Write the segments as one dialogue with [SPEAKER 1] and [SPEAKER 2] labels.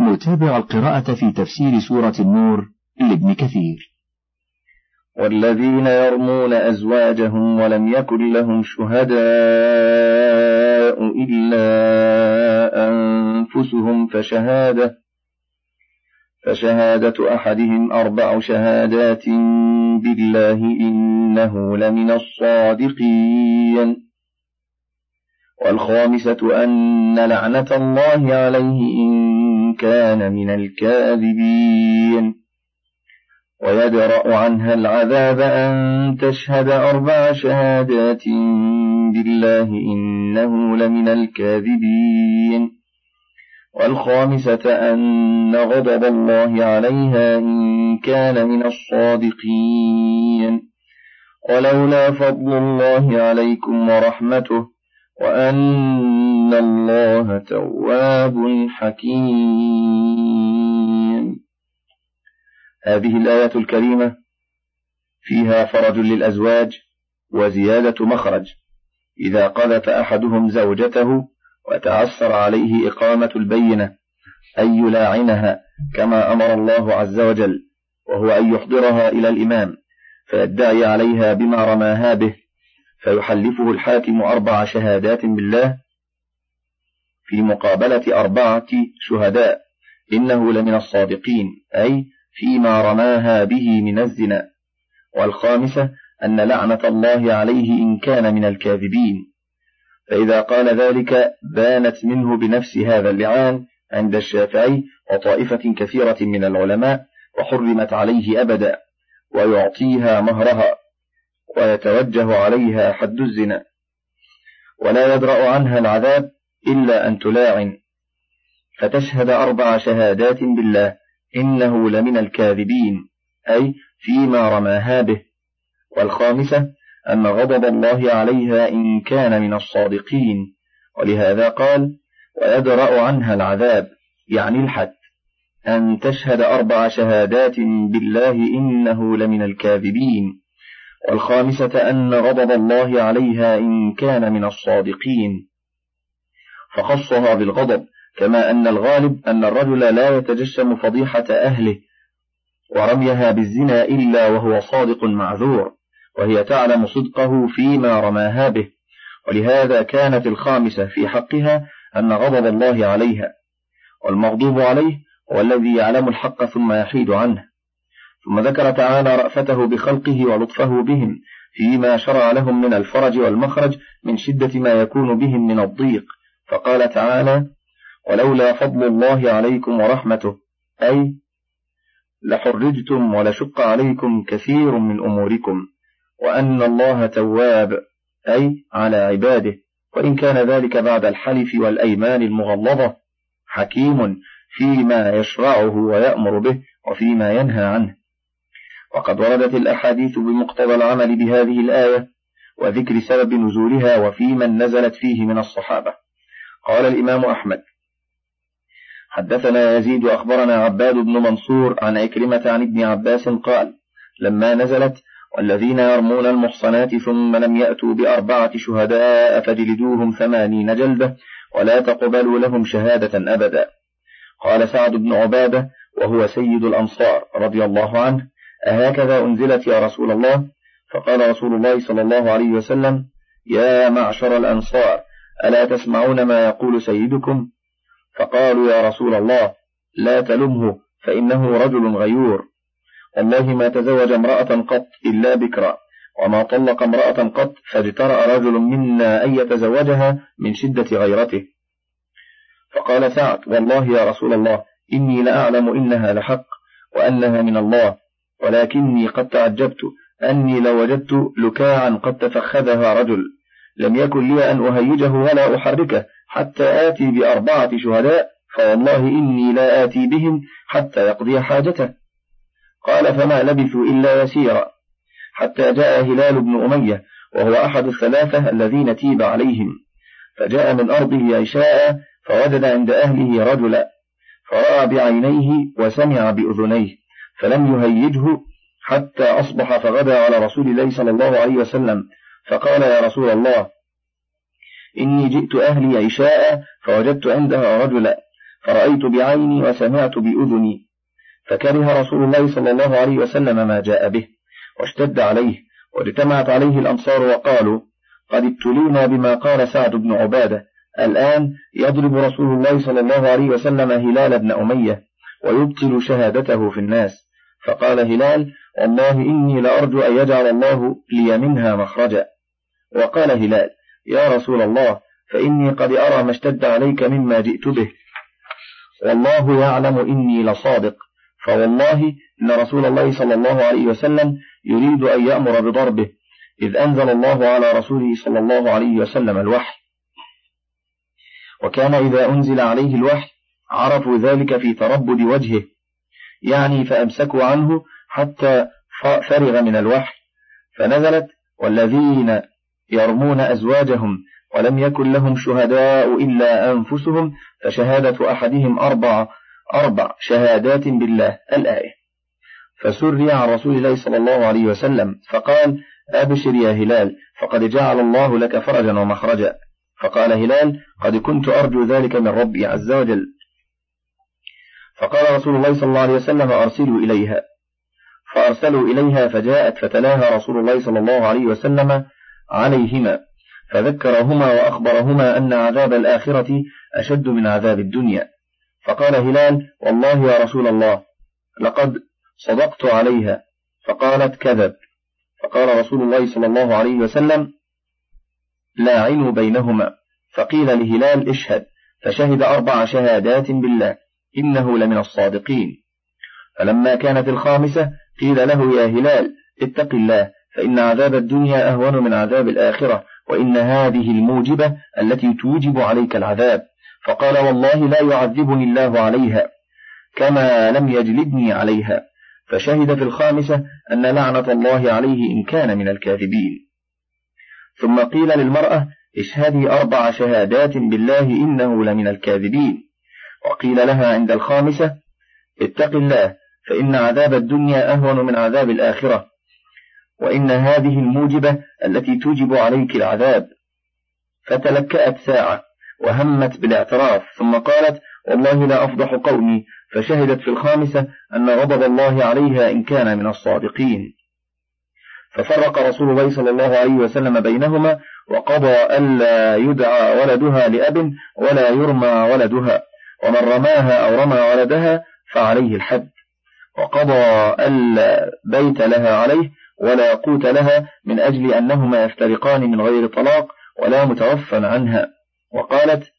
[SPEAKER 1] نتابع القراءة في تفسير سورة النور لابن كثير.
[SPEAKER 2] والذين يرمون أزواجهم ولم يكن لهم شهداء إلا أنفسهم فشهادة فشهادة أحدهم أربع شهادات بالله إنه لمن الصادقين. والخامسة أن لعنة الله عليه إن كان من الكاذبين. ويدرأ عنها العذاب أن تشهد أربع شهادات بالله إنه لمن الكاذبين. والخامسة أن غضب الله عليها إن كان من الصادقين. ولولا فضل الله عليكم ورحمته وأن الله تواب حكيم. هذه الآية الكريمة فيها فرج للأزواج وزيادة مخرج. إذا قذف أحدهم زوجته وتعسر عليه إقامة البينة أن يلاعنها كما أمر الله عز وجل وهو أن يحضرها إلى الإمام فيدعي عليها بما رماها به فيحلفه الحاكم أربع شهادات بالله في مقابلة أربعة شهداء إنه لمن الصادقين أي فيما رماها به من الزنا. والخامسة أن لعنة الله عليه إن كان من الكاذبين. فإذا قال ذلك بانت منه بنفس هذا اللعان عند الشافعي وطائفة كثيرة من العلماء وحرمت عليه أبدا ويعطيها مهرها ويتوجه عليها حد الزنا. ولا يدرأ عنها العذاب إلا أن تلاعن. فتشهد أربع شهادات بالله إنه لمن الكاذبين أي فيما رماها به. والخامسة أن غضب الله عليها إن كان من الصادقين. ولهذا قال ويدرأ عنها العذاب يعني الحد. أن تشهد أربع شهادات بالله إنه لمن الكاذبين. والخامسة أن غضب الله عليها إن كان من الصادقين. فخصها بالغضب كما أن الغالب أن الرجل لا يتجشم فضيحة أهله ورميها بالزنا إلا وهو صادق معذور وهي تعلم صدقه فيما رماها به. ولهذا كانت الخامسة في حقها أن غضب الله عليها. والمغضوب عليه هو الذي يعلم الحق ثم يحيد عنه. ثم ذكر تعالى رأفته بخلقه ولطفه بهم فيما شرع لهم من الفرج والمخرج من شدة ما يكون بهم من الضيق. فقال تعالى ولولا فضل الله عليكم ورحمته أي لحرجتم ولشق عليكم كثير من أموركم وأن الله تواب أي على عباده وإن كان ذلك بعد الحلف والأيمان المغلظة حكيم فيما يشرعه ويأمر به وفيما ينهى عنه. وقد وردت الأحاديث بمقتضى العمل بهذه الآية وذكر سبب نزولها وفي من نزلت فيه من الصحابة. قال الإمام أحمد. حدثنا يزيد أخبرنا عباد بن منصور عن عكرمة عن ابن عباس قال لما نزلت والذين يرمون المحصنات ثم لم يأتوا بأربعة شهداء فجلدوهم ثمانين جلدة ولا تقبلوا لهم شهادة أبدا. قال سعد بن عبادة وهو سيد الأنصار رضي الله عنه أهكذا أنزلت يا رسول الله؟ فقال رسول الله صلى الله عليه وسلم يا معشر الأنصار ألا تسمعون ما يقول سيدكم؟ فقالوا يا رسول الله لا تلمه فإنه رجل غيور. والله ما تزوج امرأة قط إلا بكرا وما طلق امرأة قط فاجترأ رجل منا أن يتزوجها من شدة غيرته. فقال سعد والله يا رسول الله إني لأعلم إنها لحق وأنها من الله ولكني قد تعجبت أني لو وجدت لكاعا قد تفخذها رجل. لم يكن لي أن أهيجه ولا أحركه حتى آتي بأربعة شهداء فوالله إني لا آتي بهم حتى يقضي حاجته. قال فما لبثوا إلا يسيرا. حتى جاء هلال بن أمية وهو أحد الثلاثة الذين تيب عليهم. فجاء من أرضه عشاء فوجد عند أهله رجلا فرأى بعينيه وسمع بأذنيه فلم يهيجه حتى أصبح فغدا على رسول الله صلى الله عليه وسلم. فقال يا رسول الله إني جئت أهلي عشاء فوجدت عندها رجلا فرأيت بعيني وسمعت بأذني فكره رسول الله صلى الله عليه وسلم ما جاء به واشتد عليه واجتمعت عليه الأنصار وقالوا قد ابتلينا بما قال سعد بن عبادة الآن يضرب رسول الله صلى الله عليه وسلم هلال بن أمية ويبطل شهادته في الناس فقال هلال والله إني لأرجو أن يجعل الله لي منها مخرجا. وقال هلال يا رسول الله فإني قد أرى ما اشتد عليك مما جئت به. والله يعلم إني لصادق فوالله إن رسول الله صلى الله عليه وسلم يريد أن يأمر بضربه إذ أنزل الله على رسوله صلى الله عليه وسلم الوحي. وكان إذا أنزل عليه الوحي عرفوا ذلك في تربد وجهه يعني فأمسكوا عنه حتى فرغ من الوحي. فنزلت والذين يرمون أزواجهم ولم يكن لهم شهداء إلا أنفسهم فشهادة أحدهم أربع أربع شهادات بالله الآية. فسري عن رسول الله صلى الله عليه وسلم فقال أبشر يا هلال فقد جعل الله لك فرجا ومخرجا. فقال هلال قد كنت أرجو ذلك من ربي عز وجل. فقال رسول الله صلى الله عليه وسلم أرسلوا إليها. فأرسلوا إليها فجاءت فتلاها رسول الله صلى الله عليه وسلم عليهما فذكرهما وأخبرهما أن عذاب الآخرة أشد من عذاب الدنيا. فقال هلال والله يا رسول الله لقد صدقت عليها فقالت كذب. فقال رسول الله صلى الله عليه وسلم لاعنوا بينهما. فقيل لهلال اشهد. فشهد أربع شهادات بالله إنه لمن الصادقين. فلما كانت الخامسة قيل له يا هلال اتق الله فإن عذاب الدنيا أهون من عذاب الآخرة وإن هذه الموجبة التي توجب عليك العذاب. فقال والله لا يعذبني الله عليها كما لم يجلدني عليها. فشهد في الخامسة أن لعنة الله عليه إن كان من الكاذبين. ثم قيل للمرأة اشهدي أربع شهادات بالله إنه لمن الكاذبين. وقيل لها عند الخامسة اتق الله فإن عذاب الدنيا أهون من عذاب الآخرة. وإن هذه الموجبة التي توجب عليك العذاب. فتلكأت ساعة وهمت بالاعتراف ثم قالت والله لا أفضح قومي. فشهدت في الخامسة أن غضب الله عليها إن كان من الصادقين. ففرق رسول الله صلى الله عليه وسلم بينهما وقضى ألا يدعى ولدها لأب ولا يرمى ولدها ومن رماها أو رمى ولدها فعليه الحد. وقضى ألا بيت لها عليه ولا قوت لها من أجل أنهما يفترقان من غير طلاق ولا متوفى عنها. وقالت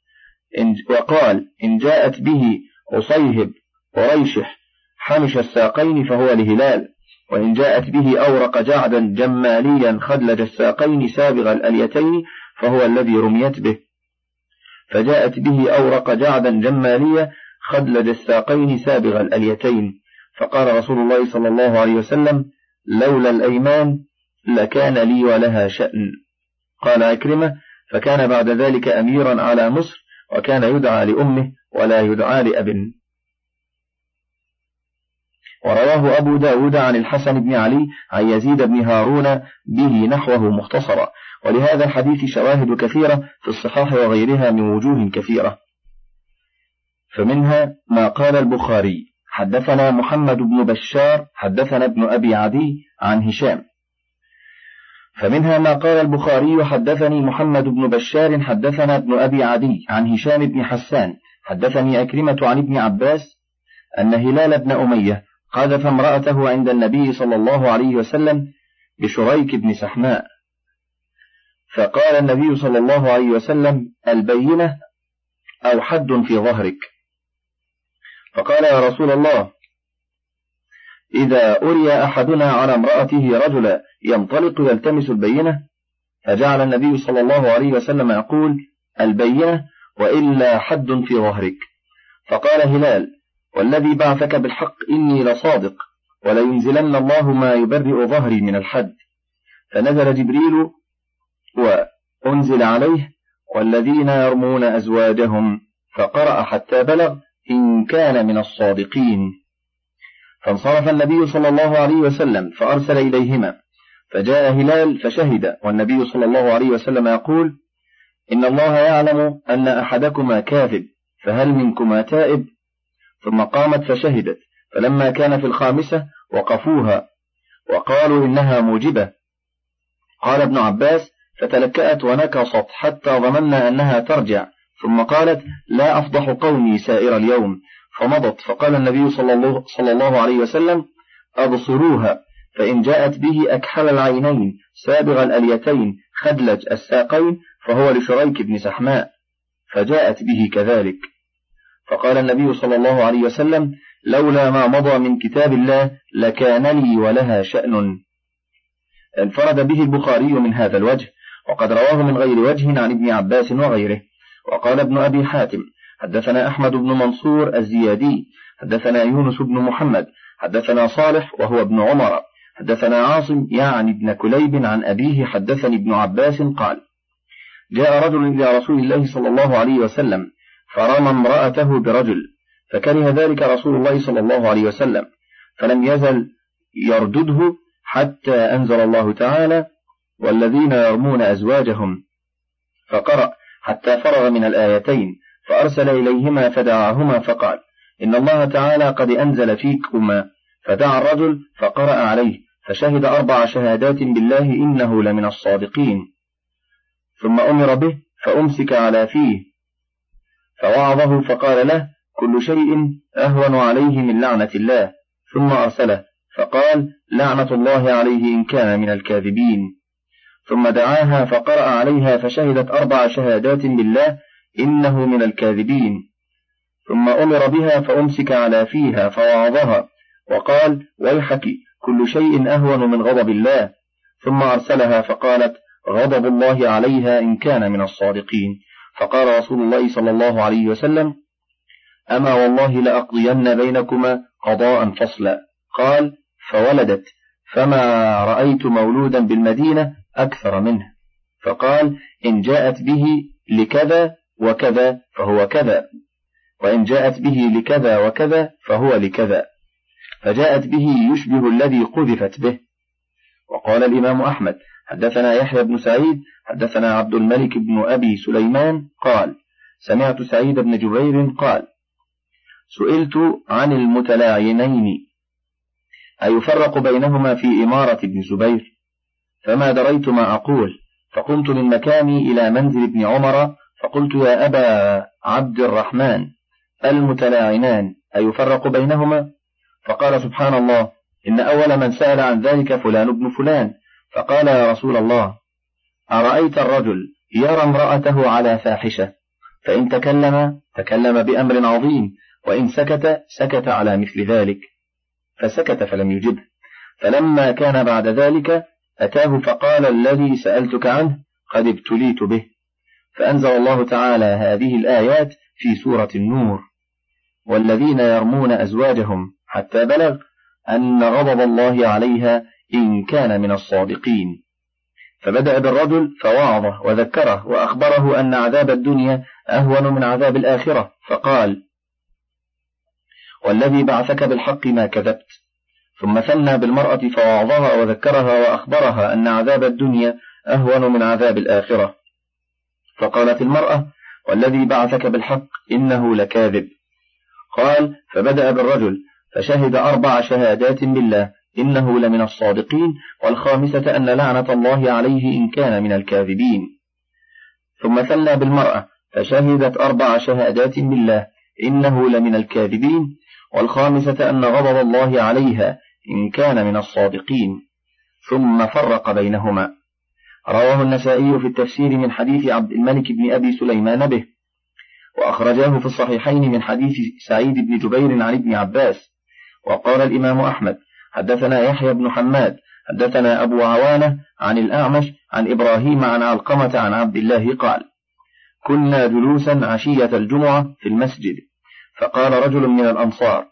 [SPEAKER 2] إن وقال إن جاءت به أصيهب وريشح حمش الساقين فهو لهلال وإن جاءت به أورق جعدا جماليا خدلج الساقين سابغ الأليتين فهو الذي رميت به. فجاءت به أورق جعدا جماليا خدلج الساقين سابغ الأليتين. فقال رسول الله صلى الله عليه وسلم لولا الأيمان لكان لي ولها شأن. قال عكرمة فكان بعد ذلك أميرا على مصر وكان يدعى لأمه ولا يدعى لأب ورواه أبو داود عن الحسن بن علي عن يزيد بن هارون به نحوه مختصرا. ولهذا الحديث شواهد كثيرة في الصحاح وغيرها من وجوه كثيرة. فمنها ما قال البخاري. حدثنا محمد بن بشار حدثنا ابن أبي عدي عن هشام. فمنها ما قال البخاري حدثني محمد بن بشار حدثنا ابن أبي عدي عن هشام بن حسان حدثني أكرمة عن ابن عباس أن هلال بن أمية قذف امرأته عند النبي صلى الله عليه وسلم بشريك بن سحماء. فقال النبي صلى الله عليه وسلم البينة أو حد في ظهرك. فقال يا رسول الله إذا أري أحدنا على امرأته رجلا ينطلق يلتمس البينة فجعل النبي صلى الله عليه وسلم يقول البينة وإلا حد في ظهرك. فقال هلال والذي بعثك بالحق إني لصادق ولينزلن الله ما يبرئ ظهري من الحد. فنزل جبريل وأنزل عليه والذين يرمون أزواجهم فقرأ حتى بلغ إن كان من الصادقين. فانصرف النبي صلى الله عليه وسلم فأرسل إليهما فجاء هلال فشهد والنبي صلى الله عليه وسلم يقول إن الله يعلم أن أحدكما كاذب فهل منكما تائب؟ ثم قامت فشهدت فلما كان في الخامسة وقفوها وقالوا إنها موجبة. قال ابن عباس فتلكأت ونكصت حتى ظننا أنها ترجع. ثم قالت لا أفضح قومي سائر اليوم. فمضت فقال النبي صلى الله, صلى الله عليه وسلم أبصروها فإن جاءت به أكحل العينين سابغ الأليتين خدلج الساقين فهو لشريك بن سحماء. فجاءت به كذلك. فقال النبي صلى الله عليه وسلم لولا ما مضى من كتاب الله لكان لي ولها شأن. انفرد به البخاري من هذا الوجه وقد رواه من غير وجه عن ابن عباس وغيره. وقال ابن أبي حاتم حدثنا أحمد بن منصور الزيادي حدثنا يونس بن محمد حدثنا صالح وهو ابن عمر حدثنا عاصم يعني ابن كليب عن أبيه حدثني ابن عباس قال جاء رجل إلى رسول الله صلى الله عليه وسلم فرمى امرأته برجل فكره ذلك رسول الله صلى الله عليه وسلم فلم يزل يردده حتى أنزل الله تعالى والذين يرمون أزواجهم فقرأ حتى فرغ من الآيتين فأرسل إليهما فدعاهما فقال إن الله تعالى قد أنزل فيكما. فدعا الرجل فقرأ عليه فشهد أربع شهادات بالله إنه لمن الصادقين. ثم أمر به فأمسك على فيه. فوعظه فقال له كل شيء أهون عليه من لعنة الله. ثم أرسله فقال لعنة الله عليه إن كان من الكاذبين. ثم دعاها فقرأ عليها فشهدت أربع شهادات بالله إنه من الكاذبين. ثم أمر بها فأمسك على فيها فوعظها وقال ويحك كل شيء أهون من غضب الله. ثم أرسلها فقالت غضب الله عليها إن كان من الصادقين. فقال رسول الله صلى الله عليه وسلم أما والله لأقضين بينكما قضاء فصلا. قال فولدت فما رأيت مولودا بالمدينة أكثر منه. فقال إن جاءت به لكذا وكذا فهو كذا. وإن جاءت به لكذا وكذا فهو لكذا. فجاءت به يشبه الذي قذفت به. وقال الإمام أحمد حدثنا يحيى بن سعيد حدثنا عبد الملك بن أبي سليمان قال سمعت سعيد بن جبير قال سئلت عن المتلاعنين. أيفرق بينهما في إمارة ابن زبير؟ فما دريت ما أقول. فقمت من مكاني إلى منزل ابن عمر فقلت يا أبا عبد الرحمن المتلاعنان أيفرق بينهما؟ فقال سبحان الله إن أول من سأل عن ذلك فلان ابن فلان. فقال يا رسول الله أرأيت الرجل يرى امرأته على فاحشة؟ فإن تكلم تكلم بأمر عظيم وإن سكت سكت على مثل ذلك. فسكت فلم يجبه. فلما كان بعد ذلك أتاه فقال الذي سألتك عنه قد ابتليت به. فأنزل الله تعالى هذه الآيات في سورة النور. والذين يرمون أزواجهم حتى بلغ أن غضب الله عليها إن كان من الصادقين. فبدأ بالرجل فوعظه وذكره وأخبره أن عذاب الدنيا أهون من عذاب الآخرة. فقال والذي بعثك بالحق ما كذبت. ثم ثنى بالمرأة فوعظها وذكرها وأخبرها أن عذاب الدنيا أهون من عذاب الآخرة. فقالت المرأة والذي بعثك بالحق إنه لكاذب. قال فبدأ بالرجل فشهد أربع شهادات بالله إنه لمن الصادقين والخامسة أن لعنة الله عليه إن كان من الكاذبين. ثم ثنى بالمرأة فشهدت أربع شهادات بالله إنه لمن الكاذبين والخامسة أن غضب الله عليها إن كان من الصادقين. ثم فرق بينهما. رواه النسائي في التفسير من حديث عبد الملك بن أبي سليمان به وأخرجاه في الصحيحين من حديث سعيد بن جبير عن ابن عباس. وقال الإمام أحمد حدثنا يحيى بن حماد حدثنا أبو عوانة عن الأعمش عن إبراهيم عن علقمة عن عبد الله قال كنا جلوسا عشية الجمعة في المسجد فقال رجل من الأنصار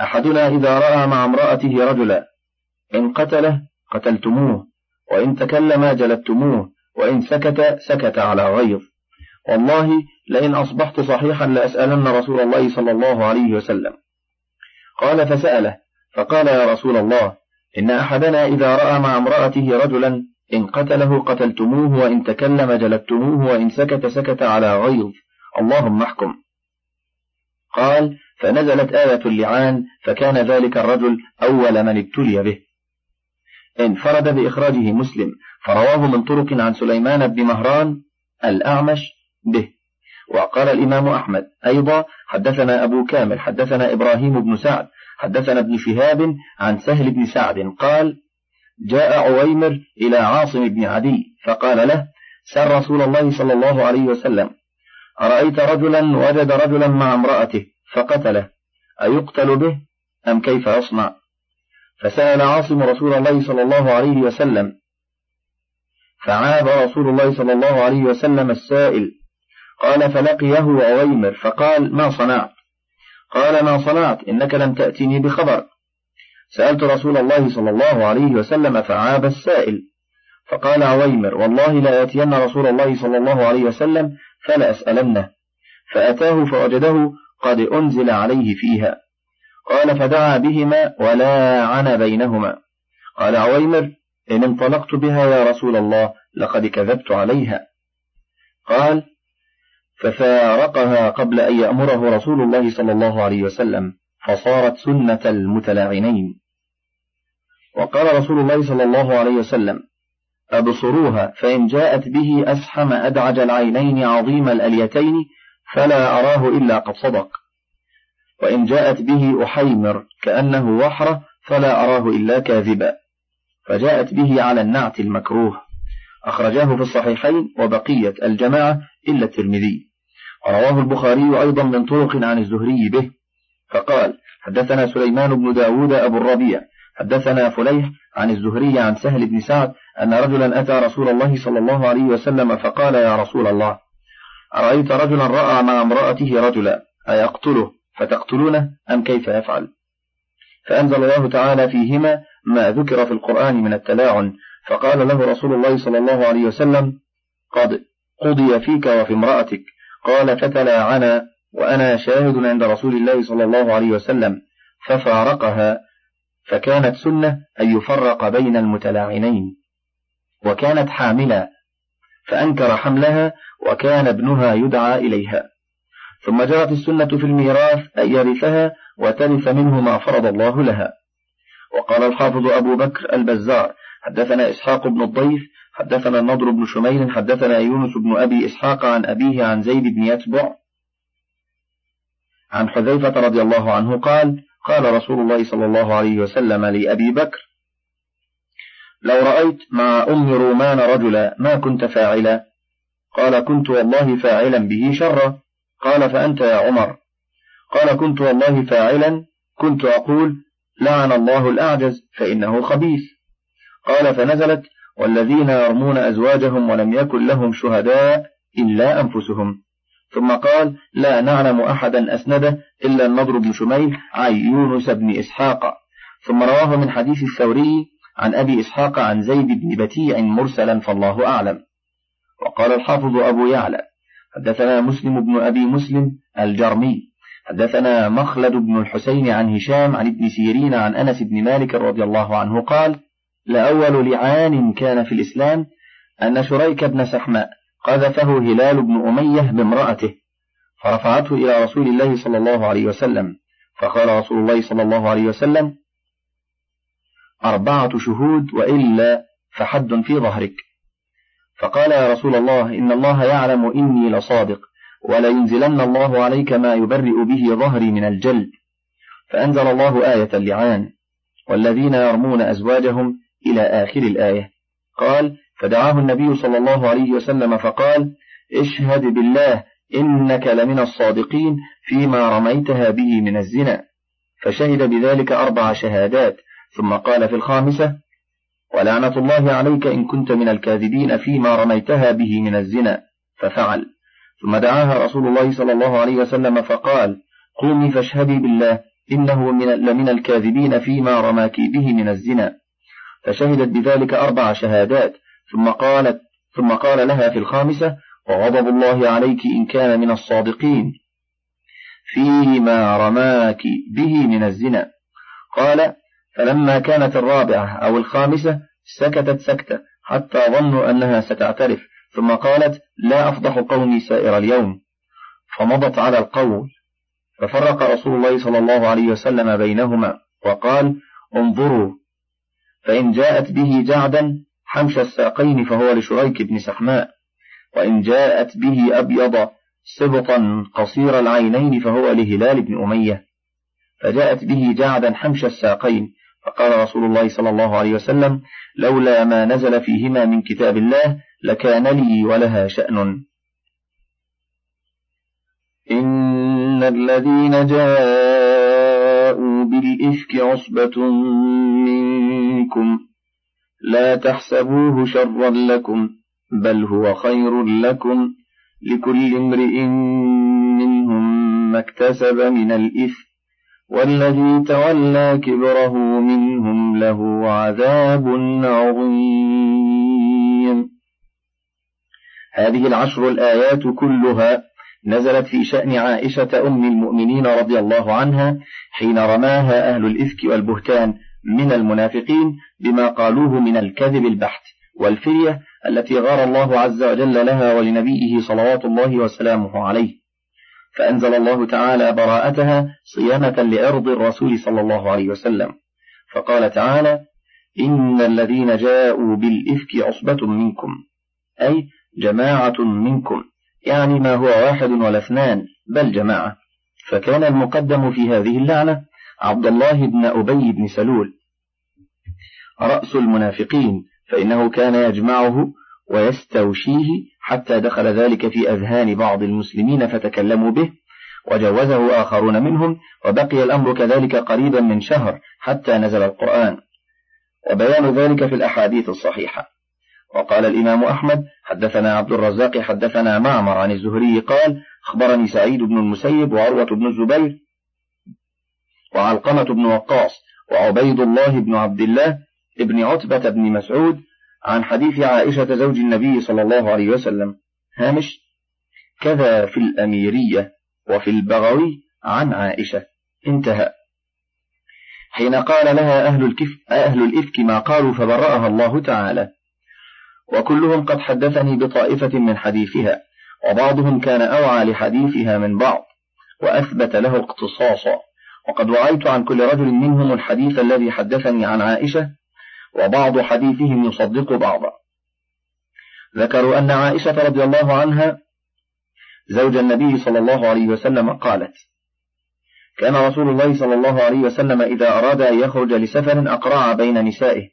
[SPEAKER 2] أحدنا إذا رأى مع امرأته رجلا إن قتله قتلتموه وإن تكلم جلدتموه وإن سكت سكت على غيظ. والله لئن أصبحت صحيحا لأسألن رسول الله صلى الله عليه وسلم. قال فسأله فقال يا رسول الله إن أحدنا إذا رأى مع امرأته رجلا إن قتله قتلتموه وإن تكلم جلدتموه وإن سكت سكت على غيظ. اللهم احكم. قال فنزلت آية اللعان فكان ذلك الرجل أول من ابتلي به. انفرد بإخراجه مسلم فرواه من طرق عن سليمان بن مهران الأعمش به. وقال الإمام أحمد أيضا حدثنا أبو كامل حدثنا إبراهيم بن سعد حدثنا ابن شهاب عن سهل بن سعد قال جاء عويمر إلى عاصم بن عدي فقال له سر رسول الله صلى الله عليه وسلم أرأيت رجلا وجد رجلا مع امرأته؟ فقتله. أيقتل به أم كيف يصنع؟ فسأل عاصم رسول الله صلى الله عليه وسلم. فعاب رسول الله صلى الله عليه وسلم السائل. قال فلقيه عويمر فقال ما صنعت؟ قال ما صنعت إنك لم تأتني بخبر. سألت رسول الله صلى الله عليه وسلم فعاب السائل. فقال عويمر والله لا يأتين رسول الله صلى الله عليه وسلم فلا أسألنه. فأتاه فوجده قد أنزل عليه فيها. قال فدعا بهما ولا عن بينهما. قال عويمر إن انطلقت بها يا رسول الله لقد كذبت عليها. قال ففارقها قبل أن يأمره رسول الله صلى الله عليه وسلم فصارت سنة المتلاعنين. وقال رسول الله صلى الله عليه وسلم أبصروها فإن جاءت به أسحم أدعج العينين عظيم الأليتين فلا أراه إلا قد صدق. وإن جاءت به أحيمر كأنه وحرة فلا أراه إلا كاذبا. فجاءت به على النعت المكروه. أخرجاه في الصحيحين وبقية الجماعة إلا الترمذي. رواه البخاري أيضا من طرق عن الزهري به. فقال حدثنا سليمان بن داود أبو الربيع. حدثنا فليح عن الزهري عن سهل بن سعد أن رجلا أتى رسول الله صلى الله عليه وسلم فقال يا رسول الله أرأيت رجلا رأى مع امرأته رجلا أيقتله؟ فتقتلونه أم كيف يفعل؟ فأنزل الله تعالى فيهما ما ذكر في القرآن من التلاعن فقال له رسول الله صلى الله عليه وسلم قد قضي فيك وفي امرأتك. قال فتلاعنا وأنا شاهد عند رسول الله صلى الله عليه وسلم ففارقها فكانت سنة أن يفرق بين المتلاعنين وكانت حاملا فأنكر حملها وكان ابنها يدعى إليها. ثم جرت السنة في الميراث أن يرثها وترث منه ما فرض الله لها. وقال الحافظ أبو بكر البزار حدثنا إسحاق بن الضيف حدثنا النضر بن شميل حدثنا يونس بن أبي إسحاق عن أبيه عن زيد بن يتبع. عن حذيفة رضي الله عنه قال قال رسول الله صلى الله عليه وسلم لأبي بكر لو رأيت مع أم رومان رجلا ما كنت فاعلا. قال كنت والله فاعلا به شرا. قال فأنت يا عمر. قال كنت والله فاعلا. كنت أقول لعن الله الأعجز فإنه خبيث. قال فنزلت والذين يرمون أزواجهم ولم يكن لهم شهداء إلا أنفسهم. ثم قال لا نعلم أحدا أسنده إلا النضر بن شميل عن يونس بن إسحاق. ثم رواه من حديث الثوري عن أبي إسحاق عن زيد بن بتيع مرسلا فالله أعلم. وقال الحافظ أبو يعلى حدثنا مسلم بن أبي مسلم الجرمي حدثنا مخلد بن الحسين عن هشام عن ابن سيرين عن أنس بن مالك رضي الله عنه قال لأول لعان كان في الإسلام أن شريك بن سحماء قذفه هلال بن أمية بامرأته فرفعته إلى رسول الله صلى الله عليه وسلم فقال رسول الله صلى الله عليه وسلم أربعة شهود وإلا فحد في ظهرك. فقال يا رسول الله إن الله يعلم إني لصادق ولينزلن الله عليك ما يبرئ به ظهري من الجلد. فأنزل الله آية اللعان والذين يرمون أزواجهم إلى آخر الآية. قال فدعاه النبي صلى الله عليه وسلم فقال اشهد بالله إنك لمن الصادقين فيما رميتها به من الزنا. فشهد بذلك أربع شهادات ثم قال في الخامسة ولعنة الله عليك إن كنت من الكاذبين فيما رميتها به من الزنا. ففعل. ثم دعاها رسول الله صلى الله عليه وسلم فقال قومي فاشهدي بالله إنه من لمن الكاذبين فيما رماك به من الزنا. فشهدت بذلك أربع شهادات ثم قالت ثم قال لها في الخامسة وغضب الله عليك إن كان من الصادقين فيما رماك به من الزنا. قال فلما كانت الرابعة أو الخامسة سكتت سكتة حتى ظنوا أنها ستعترف ثم قالت لا أفضح قومي سائر اليوم. فمضت على القول. ففرق رسول الله صلى الله عليه وسلم بينهما وقال انظروا فإن جاءت به جعدا حمش الساقين فهو لشريك بن سحماء وإن جاءت به أبيض سبطا قصير العينين فهو لهلال بن أمية فجاءت به جعدا حمش الساقين فقال رسول الله صلى الله عليه وسلم لولا ما نزل فيهما من كتاب الله لكان لي ولها شأن. إن الذين جاءوا بالإفك عصبة منكم لا تحسبوه شرا لكم بل هو خير لكم لكل امرئ منهم ما اكتسب من الإثم والذي تولى كبره منهم له عذاب عظيم. هذه العشر الآيات كلها نزلت في شأن عائشة أم المؤمنين رضي الله عنها حين رماها أهل الإفك والبهتان من المنافقين بما قالوه من الكذب البحت والفرية التي غار الله عز وجل لها ولنبيه صلوات الله وسلامه عليه. فأنزل الله تعالى براءتها صيانة لعرض الرسول صلى الله عليه وسلم. فقال تعالى إن الذين جاءوا بالإفك عصبة منكم أي جماعة منكم يعني ما هو واحد ولا اثنان بل جماعة. فكان المقدم في هذه اللعنة عبد الله بن أبي بن سلول. رأس المنافقين فإنه كان يجمعه ويستوشيه حتى دخل ذلك في أذهان بعض المسلمين فتكلموا به وجوزه آخرون منهم وبقي الأمر كذلك قريبا من شهر حتى نزل القرآن. وبيان ذلك في الأحاديث الصحيحة. وقال الإمام أحمد حدثنا عبد الرزاق حدثنا معمر عن الزهري قال أخبرني سعيد بن المسيب وعروة بن الزبير وعلقمة بن وقاص وعبيد الله بن عبد الله ابن عتبة بن مسعود عن حديث عائشة زوج النبي صلى الله عليه وسلم هامش كذا في الأميرية وفي البغوي عن عائشة. انتهى. حين قال لها أهل, الكف أهل الإفك ما قالوا فبرأها الله تعالى. وكلهم قد حدثني بطائفة من حديثها وبعضهم كان أوعى لحديثها من بعض وأثبت له اقتصاصا. وقد وعيت عن كل رجل منهم الحديث الذي حدثني عن عائشة وبعض حديثهم يصدق بعضا. ذكروا أن عائشة رضي الله عنها زوج النبي صلى الله عليه وسلم قالت كان رسول الله صلى الله عليه وسلم إذا أراد أن يخرج لسفر أقرع بين نسائه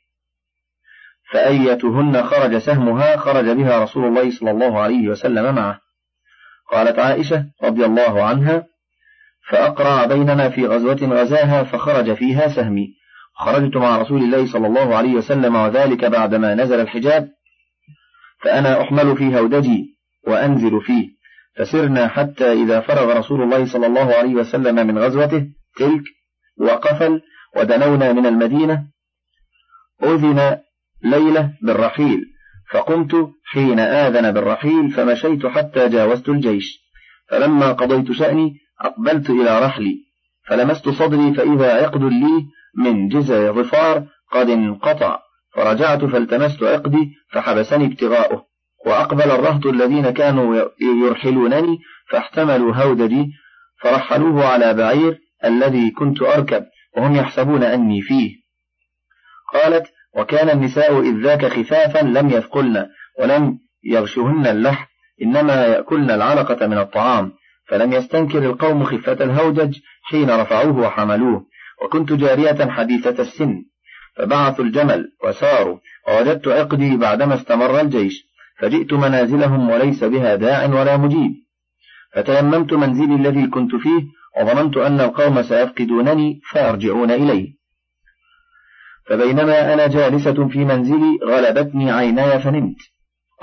[SPEAKER 2] فأيتهن خرج سهمها خرج بها رسول الله صلى الله عليه وسلم معه. قالت عائشة رضي الله عنها فأقرع بيننا في غزوة غزاها فخرج فيها سهمي. خرجت مع رسول الله صلى الله عليه وسلم وذلك بعدما نزل الحجاب فأنا أحمل في هودجي وأنزل فيه. فسرنا حتى إذا فرغ رسول الله صلى الله عليه وسلم من غزوته تلك وقفل ودنونا من المدينة. أذن ليلة بالرحيل فقمت حين آذن بالرحيل فمشيت حتى جاوزت الجيش. فلما قضيت شأني أقبلت إلى رحلي فلمست صدري فإذا عقد لي من جزع ظفار قد انقطع. فرجعت فالتمست عقدي فحبسني ابتغاؤه. وأقبل الرهط الذين كانوا يرحلونني فاحتملوا هودجي فرحلوه على بعير الذي كنت أركب وهم يحسبون أني فيه. قالت وكان النساء إذ ذاك خفافا لم يثقلن ولم يغشهن اللحم إنما يأكلن العلقة من الطعام فلم يستنكر القوم خفة الهودج حين رفعوه وحملوه. وكنت جارية حديثة السن فبعثوا الجمل وساروا ووجدت عقدي بعدما استمر الجيش فجئت منازلهم وليس بها داع ولا مجيب. فتيممت منزلي الذي كنت فيه وظننت أن القوم سيفقدونني فيرجعون إلي فبينما أنا جالسة في منزلي غلبتني عيناي فنمت.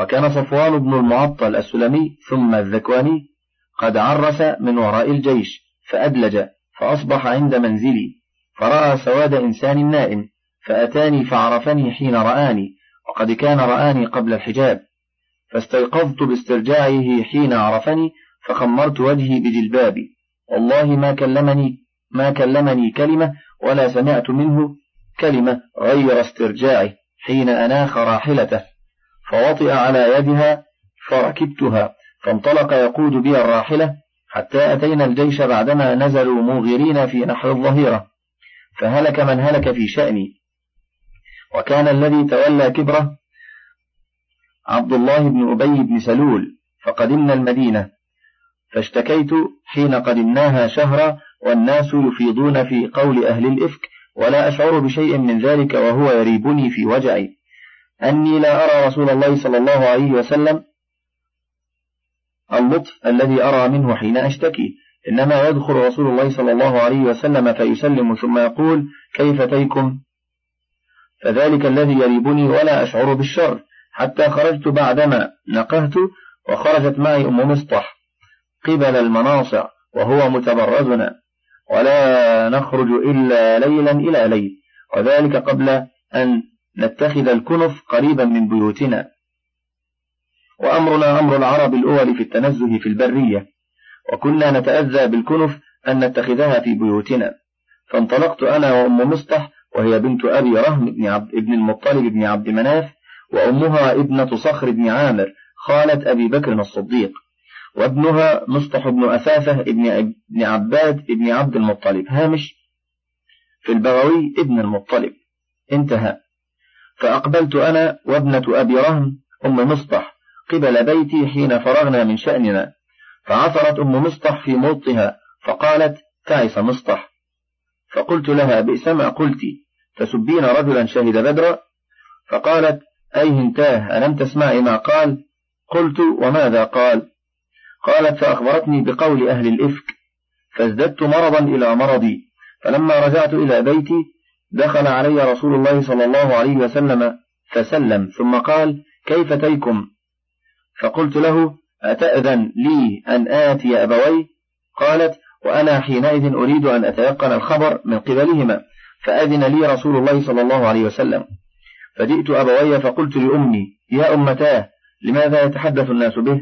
[SPEAKER 2] وكان صفوان بن المعطل السلمي ثم الذكواني قد عرس من وراء الجيش فأدلج فأصبح عند منزلي. فرأى سواد إنسان نائم فأتاني فعرفني حين رآني وقد كان رآني قبل الحجاب. فاستيقظت باسترجاعه حين عرفني فخمرت وجهي بجلبابي. والله ما كلمني ما كلمني كلمة ولا سمعت منه كلمة غير استرجاعه حين أناخ راحلته. فوطئ على يدها فركبتها فانطلق يقود بي الراحلة حتى أتينا الجيش بعدما نزلوا موغرين في نحر الظهيرة. فهلك من هلك في شأني. وكان الذي تولى كبره عبد الله بن أبي بن سلول فقدمنا المدينة. فاشتكيت حين قدمناها شهرا والناس يفيضون في قول أهل الإفك ولا أشعر بشيء من ذلك وهو يريبني في وجعي. أني لا أرى رسول الله صلى الله عليه وسلم اللطف الذي أرى منه حين أشتكي. إنما يدخل رسول الله صلى الله عليه وسلم فيسلم ثم يقول كيف تيكم؟ فذلك الذي يريبني ولا أشعر بالشر حتى خرجت بعدما نقهت وخرجت معي أم مصطح قبل المناصع وهو متبرزنا ولا نخرج إلا ليلا إلى ليل وذلك قبل أن نتخذ الكنف قريبا من بيوتنا. وأمرنا أمر العرب الأول في التنزه في البرية. وكنا نتأذى بالكنف أن نتخذها في بيوتنا. فانطلقت أنا وأم مصطح وهي بنت أبي رهم بن, عبد ابن المطلب بن عبد مناف وأمها ابنة صخر بن عامر خالة أبي بكر الصديق. وابنها مصطح بن أثاثة ابن, ابن عباد ابن عبد المطلب. هامش في البغوي ابن المطلب. انتهى. فأقبلت أنا وابنة أبي رهم أم مصطح قبل بيتي حين فرغنا من شأننا. فعثرت أم مصطح في موطها فقالت تعس مصطح؟ فقلت لها بئس ما قلت. تسبين رجلا شهد بدرا فقالت أي هنتاه ألم تسمعي ما قال؟ قلت وماذا قال؟ قالت فأخبرتني بقول أهل الإفك فازددت مرضا إلى مرضي فلما رجعت إلى بيتي دخل علي رسول الله صلى الله عليه وسلم فسلم ثم قال كيف تيكم فقلت له أتأذن لي أن آتي أبوي؟ قالت وأنا حينئذ أريد أن أتيقن الخبر من قبلهما فأذن لي رسول الله صلى الله عليه وسلم. فجئت أبوي فقلت لأمي يا أمتاه لماذا يتحدث الناس به؟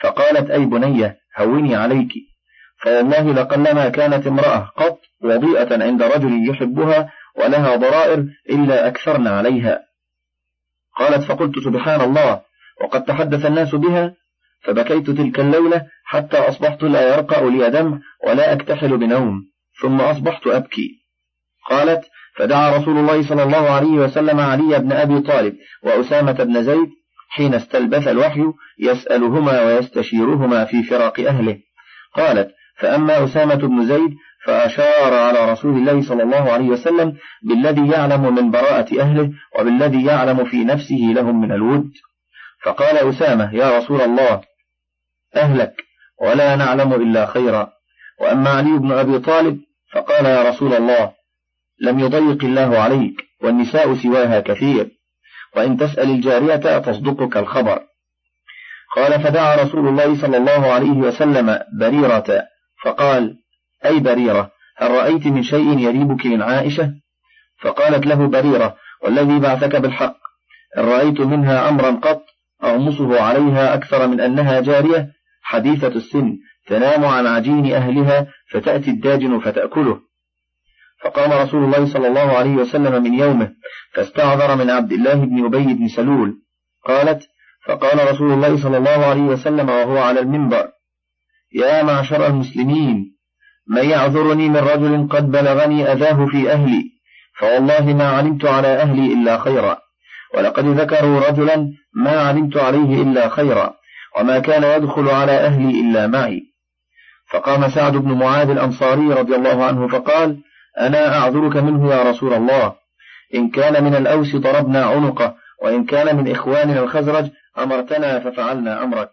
[SPEAKER 2] فقالت أي بنية هوني عليك. فوالله لقلما كانت امرأة قط وضيئة عند رجل يحبها ولها ضرائر إلا أكثرن عليها. قالت فقلت سبحان الله وقد تحدث الناس بها فبكيت تلك الليلة حتى أصبحت لا يرقع لي دمع ولا أكتحل بنوم ثم أصبحت أبكي. قالت فدعا رسول الله صلى الله عليه وسلم علي بن أبي طالب وأسامة بن زيد حين استلبث الوحي يسألهما ويستشيرهما في فراق أهله. قالت فأما أسامة بن زيد فأشار على رسول الله صلى الله عليه وسلم بالذي يعلم من براءة أهله وبالذي يعلم في نفسه لهم من الود. فقال أسامة يا رسول الله أهلك ولا نعلم إلا خيرا. وأما علي بن أبي طالب فقال يا رسول الله لم يضيق الله عليك والنساء سواها كثير. وإن تسأل الجارية تصدقك الخبر. قال فدعا رسول الله صلى الله عليه وسلم بريرة فقال أي بريرة هل رأيت من شيء يريبك من عائشة؟ فقالت له بريرة والذي بعثك بالحق إن رأيت منها أمرا قط أغمصه عليها أكثر من أنها جارية؟ حديثة السن تنام عن عجين أهلها فتأتي الداجن فتأكله. فقام رسول الله صلى الله عليه وسلم من يومه فاستعذر من عبد الله بن أبي بن سلول. قالت فقال رسول الله صلى الله عليه وسلم وهو على المنبر يا معشر المسلمين من يعذرني من رجل قد بلغني أذاه في أهلي فوالله ما علمت على أهلي إلا خيرا ولقد ذكروا رجلا ما علمت عليه إلا خيرا. وما كان يدخل على أهلي إلا معي. فقام سعد بن معاذ الأنصاري رضي الله عنه فقال أنا أعذرك منه يا رسول الله. إن كان من الأوس ضربنا عنقه وإن كان من إخواننا الخزرج أمرتنا ففعلنا أمرك.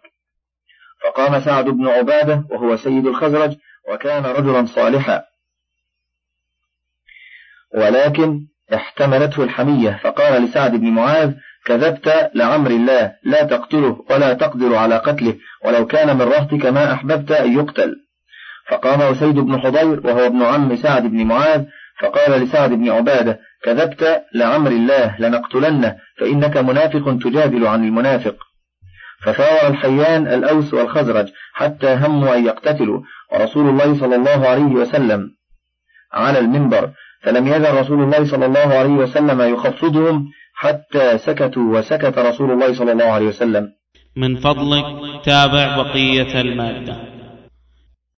[SPEAKER 2] فقام سعد بن عبادة وهو سيد الخزرج وكان رجلا صالحا. ولكن احتملته الحمية فقال لسعد بن معاذ كذبت لعمر الله لا تقتله ولا تقدر على قتله ولو كان من رهتك ما أحببت أن يقتل. فقام أسيد بن حضير وهو ابن عم سعد بن معاذ فقال لسعد بن عبادة كذبت لعمر الله لنقتلنه فإنك منافق تجادل عن المنافق. فثار الحيان الأوس والخزرج حتى هموا أن يقتتلوا ورسول الله صلى الله عليه وسلم على المنبر. فلم يزل رسول الله صلى الله عليه وسلم يخفضهم حتى سكتوا وسكت رسول الله صلى الله عليه وسلم.
[SPEAKER 3] من فضلك تابع بقية المادة.